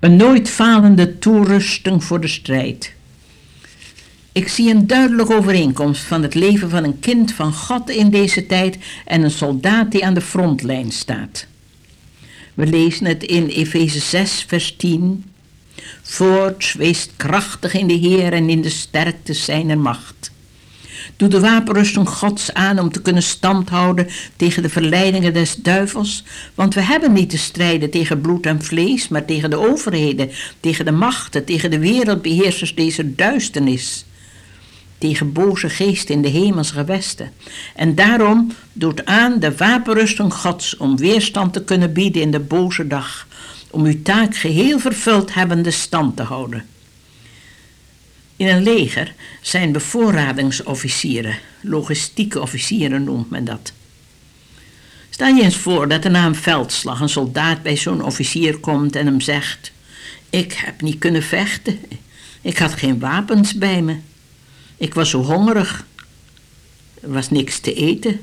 Een nooit falende toerusting voor de strijd. Ik zie een duidelijke overeenkomst van het leven van een kind van God in deze tijd en een soldaat die aan de frontlijn staat. We lezen het in Efeze 6, vers 10. Voorts, wees krachtig in de Heer en in de sterkte zijner macht. Doe de wapenrusting Gods aan om te kunnen standhouden tegen de verleidingen des duivels, want we hebben niet te strijden tegen bloed en vlees, maar tegen de overheden, tegen de machten, tegen de wereldbeheersers deze duisternis, tegen boze geesten in de hemelse gewesten. En daarom doet aan de wapenrusting Gods om weerstand te kunnen bieden in de boze dag, om uw taak geheel vervuld hebbende stand te houden. In een leger zijn bevoorradingsofficieren, logistieke officieren noemt men dat. Stel je eens voor dat er na een veldslag een soldaat bij zo'n officier komt en hem zegt: Ik heb niet kunnen vechten, ik had geen wapens bij me, ik was zo hongerig, er was niks te eten.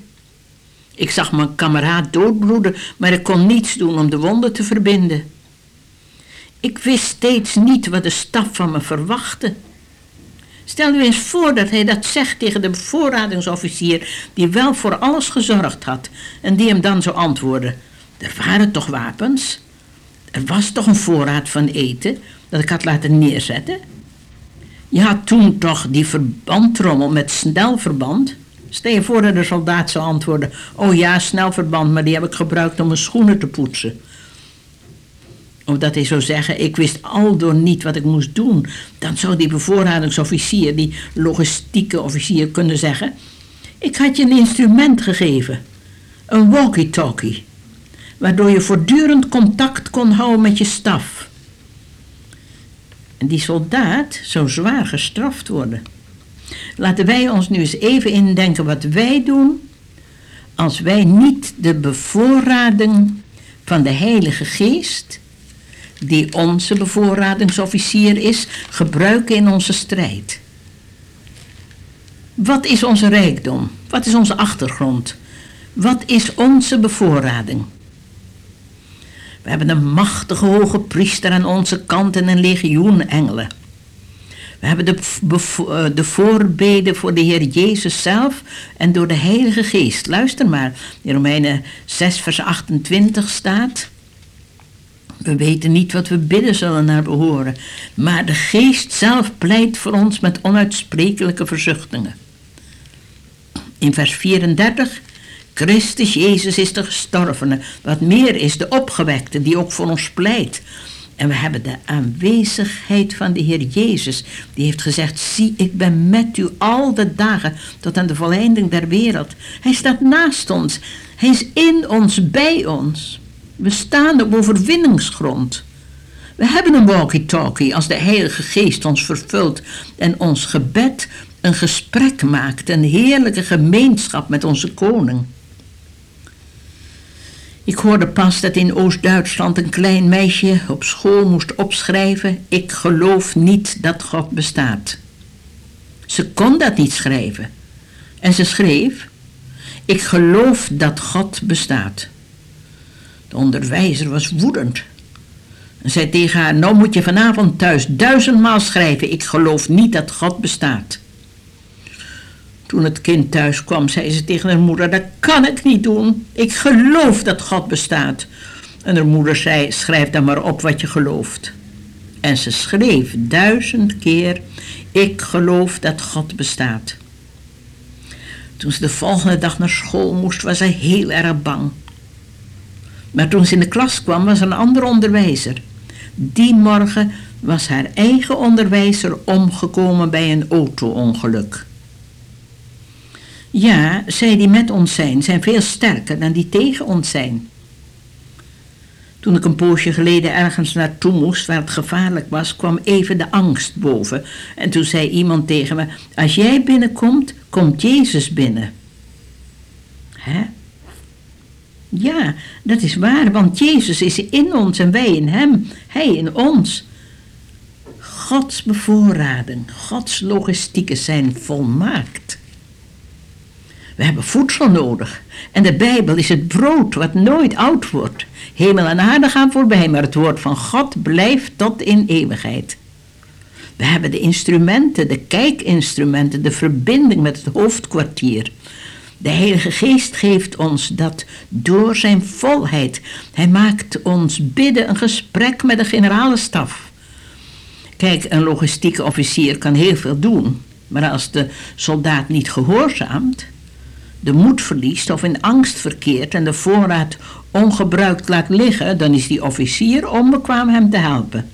Ik zag mijn kameraad doodbloeden, maar ik kon niets doen om de wonden te verbinden. Ik wist steeds niet wat de staf van me verwachtte. Stel u eens voor dat hij dat zegt tegen de bevoorradingsofficier die wel voor alles gezorgd had en die hem dan zo antwoordde: Er waren toch wapens? Er was toch een voorraad van eten dat ik had laten neerzetten? Je had toen toch die verbandtrommel met snelverband? Stel je voor dat de soldaat zou antwoorden: Oh ja, snelverband, maar die heb ik gebruikt om mijn schoenen te poetsen. Of dat hij zou zeggen, ik wist aldoor niet wat ik moest doen. Dan zou die bevoorradingsofficier, die logistieke officier kunnen zeggen... Ik had je een instrument gegeven. Een walkie-talkie. Waardoor je voortdurend contact kon houden met je staf. En die soldaat zou zwaar gestraft worden. Laten wij ons nu eens even indenken wat wij doen... als wij niet de bevoorrading van de Heilige Geest die onze bevoorradingsofficier is, gebruiken in onze strijd. Wat is onze rijkdom? Wat is onze achtergrond? Wat is onze bevoorrading? We hebben een machtige hoge priester aan onze kant en een legioen engelen. We hebben de, eh, de voorbeden voor de Heer Jezus zelf en door de Heilige Geest. Luister maar, in Romeinen 6 vers 28 staat... We weten niet wat we bidden zullen naar behoren, maar de geest zelf pleit voor ons met onuitsprekelijke verzuchtingen. In vers 34, Christus Jezus is de gestorvene, wat meer is de opgewekte die ook voor ons pleit. En we hebben de aanwezigheid van de Heer Jezus, die heeft gezegd, zie ik ben met u al de dagen tot aan de volleinding der wereld. Hij staat naast ons, hij is in ons, bij ons. We staan op overwinningsgrond. We hebben een walkie-talkie als de Heilige Geest ons vervult en ons gebed een gesprek maakt, een heerlijke gemeenschap met onze koning. Ik hoorde pas dat in Oost-Duitsland een klein meisje op school moest opschrijven: Ik geloof niet dat God bestaat. Ze kon dat niet schrijven. En ze schreef: Ik geloof dat God bestaat. De onderwijzer was woedend. En zei tegen haar, nou moet je vanavond thuis duizendmaal schrijven, ik geloof niet dat God bestaat. Toen het kind thuis kwam, zei ze tegen haar moeder, dat kan ik niet doen. Ik geloof dat God bestaat. En haar moeder zei, schrijf dan maar op wat je gelooft. En ze schreef duizend keer, ik geloof dat God bestaat. Toen ze de volgende dag naar school moest, was ze heel erg bang. Maar toen ze in de klas kwam, was een andere onderwijzer. Die morgen was haar eigen onderwijzer omgekomen bij een auto-ongeluk. Ja, zij die met ons zijn, zijn veel sterker dan die tegen ons zijn. Toen ik een poosje geleden ergens naartoe moest waar het gevaarlijk was, kwam even de angst boven. En toen zei iemand tegen me: Als jij binnenkomt, komt Jezus binnen. Hè? Ja, dat is waar, want Jezus is in ons en wij in Hem, Hij in ons. Gods bevoorrading, Gods logistieken zijn volmaakt. We hebben voedsel nodig. En de Bijbel is het brood wat nooit oud wordt. Hemel en aarde gaan voorbij, maar het woord van God blijft tot in eeuwigheid. We hebben de instrumenten, de kijkinstrumenten, de verbinding met het hoofdkwartier. De Heilige Geest geeft ons dat door zijn volheid. Hij maakt ons bidden een gesprek met de generale staf. Kijk, een logistieke officier kan heel veel doen, maar als de soldaat niet gehoorzaamt, de moed verliest of in angst verkeert en de voorraad ongebruikt laat liggen, dan is die officier onbekwaam hem te helpen.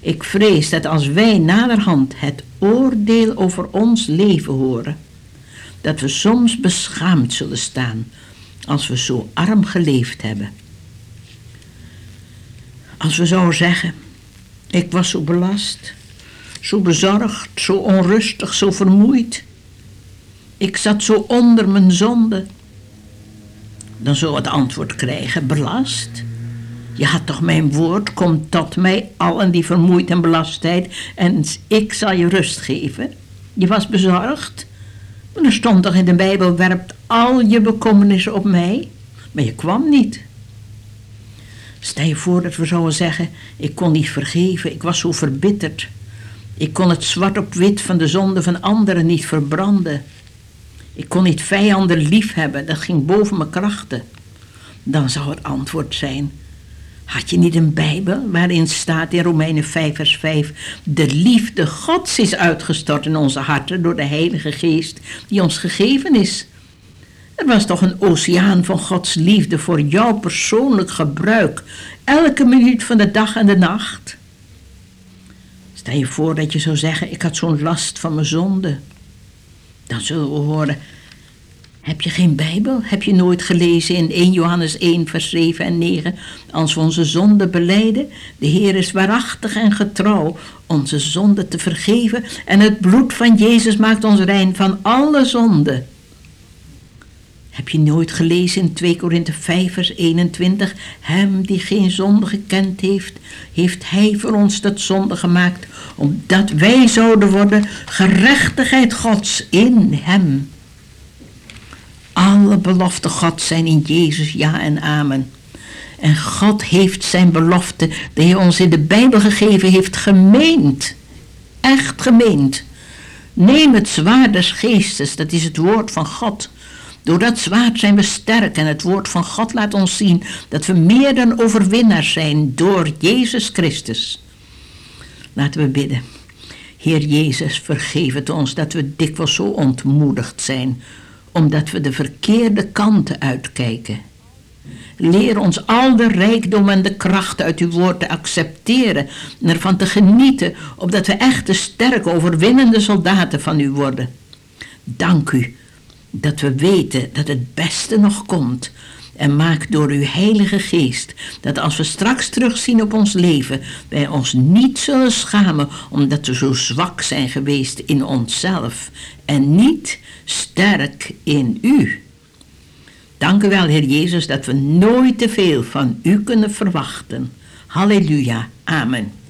Ik vrees dat als wij naderhand het oordeel over ons leven horen, dat we soms beschaamd zullen staan als we zo arm geleefd hebben. Als we zouden zeggen, ik was zo belast, zo bezorgd, zo onrustig, zo vermoeid. Ik zat zo onder mijn zonde. Dan zou het antwoord krijgen, belast? Je had toch mijn woord, kom tot mij, allen die vermoeid en belastheid, en ik zal je rust geven. Je was bezorgd, maar er stond toch in de Bijbel, werpt al je bekommernissen op mij, maar je kwam niet. Stel je voor dat we zouden zeggen, ik kon niet vergeven, ik was zo verbitterd. Ik kon het zwart op wit van de zonde van anderen niet verbranden. Ik kon niet vijanden lief hebben, dat ging boven mijn krachten. Dan zou het antwoord zijn, had je niet een Bijbel waarin staat in Romeinen 5 vers 5... de liefde Gods is uitgestort in onze harten door de Heilige Geest die ons gegeven is. Er was toch een oceaan van Gods liefde voor jouw persoonlijk gebruik, elke minuut van de dag en de nacht. Stel je voor dat je zou zeggen, ik had zo'n last van mijn zonde. Dan zullen we horen, heb je geen Bijbel? Heb je nooit gelezen in 1 Johannes 1, vers 7 en 9? Als we onze zonde beleiden, de Heer is waarachtig en getrouw onze zonde te vergeven en het bloed van Jezus maakt ons rein van alle zonde. Heb je nooit gelezen in 2 Korinthe 5 vers 21? Hem die geen zonde gekend heeft, heeft hij voor ons tot zonde gemaakt, omdat wij zouden worden gerechtigheid Gods in hem. Alle beloften God zijn in Jezus ja en amen. En God heeft zijn belofte die hij ons in de Bijbel gegeven heeft gemeend. Echt gemeend. Neem het zwaard des geestes, dat is het woord van God. Door dat zwaard zijn we sterk en het woord van God laat ons zien dat we meer dan overwinnaars zijn door Jezus Christus. Laten we bidden. Heer Jezus, vergeef het ons dat we dikwijls zo ontmoedigd zijn omdat we de verkeerde kanten uitkijken. Leer ons al de rijkdom en de kracht uit uw woord te accepteren en ervan te genieten, opdat we echte sterke, overwinnende soldaten van u worden. Dank u dat we weten dat het beste nog komt. En maak door uw Heilige Geest dat als we straks terugzien op ons leven, wij ons niet zullen schamen omdat we zo zwak zijn geweest in onszelf en niet sterk in u. Dank u wel, Heer Jezus, dat we nooit te veel van u kunnen verwachten. Halleluja. Amen.